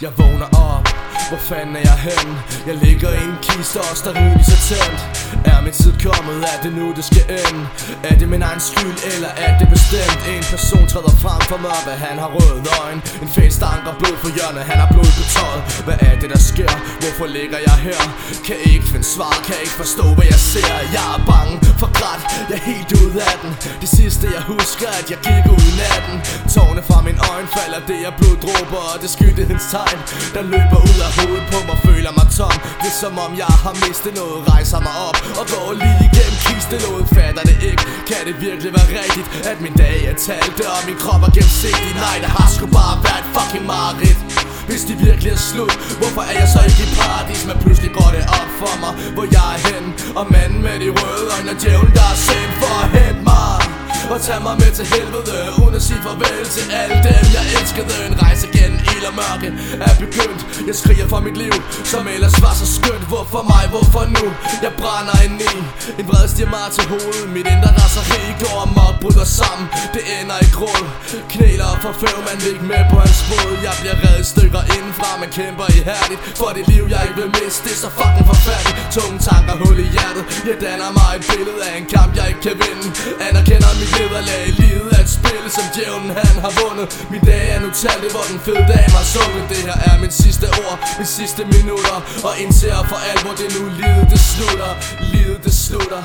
Jeg vågner op hvor fanden er jeg hen? Jeg ligger i en kiste og steril så tændt Er min tid kommet? Er det nu det skal ende? Er det min egen skyld eller er det bestemt? En person træder frem for mig, hvad han har røde øjne En fæl stanker blod for hjørnet, han har blod på tøjet Hvad er det der sker? Hvorfor ligger jeg her? Kan ikke finde svar, kan ikke forstå hvad jeg ser. Jeg er bange for græt, jeg er helt ud af den. Det sidste jeg husker, at jeg gik ud i natten. Tårne fra min øjne falder, det er bloddråber Og det skyldighedens tegn, der løber ud af hovedet på mig Føler mig tom, det er som om jeg har mistet noget Rejser mig op og går lige igennem noget Fatter det ikke, kan det virkelig være rigtigt At min dag er talte og min krop er gennemsigtig? Nej, det har sgu bare været fucking mareridt. Hvis de virkelig er slut Hvorfor er jeg så ikke i Og manden med de røde øjne Og djævlen der er sendt for at hente mig. Og tage mig med til helvede Uden at sige farvel til alle dem jeg elskede. En rejse gennem ild og mørke er begyndt. Jeg skriger for mit liv, som ellers var så skønt. Hvorfor mig, hvorfor nu? Jeg brænder ind i En vred stiger mig til hovedet. Mit indre raseri går amok, bryder sammen. Det ender i gråd Knæler og forfører man ikke med på hans fod. Jeg bliver reddet stykker indenfra, man kæmper ihærdigt For det liv jeg ikke vil miste, det er så fucking forfærdeligt. Tunge tanker, hul i hjertet Jeg danner mig et billede af en kamp jeg ikke kan vinde. Anerkender mit nederlag Livet er et spil, som djævlen han har vundet. Min dag er nu talte, hvor den fede dame har sunget. Det her er min sidste ord, min sidste minutter. Og indser for alvor, det nu livet det slutter. Livet det slutter.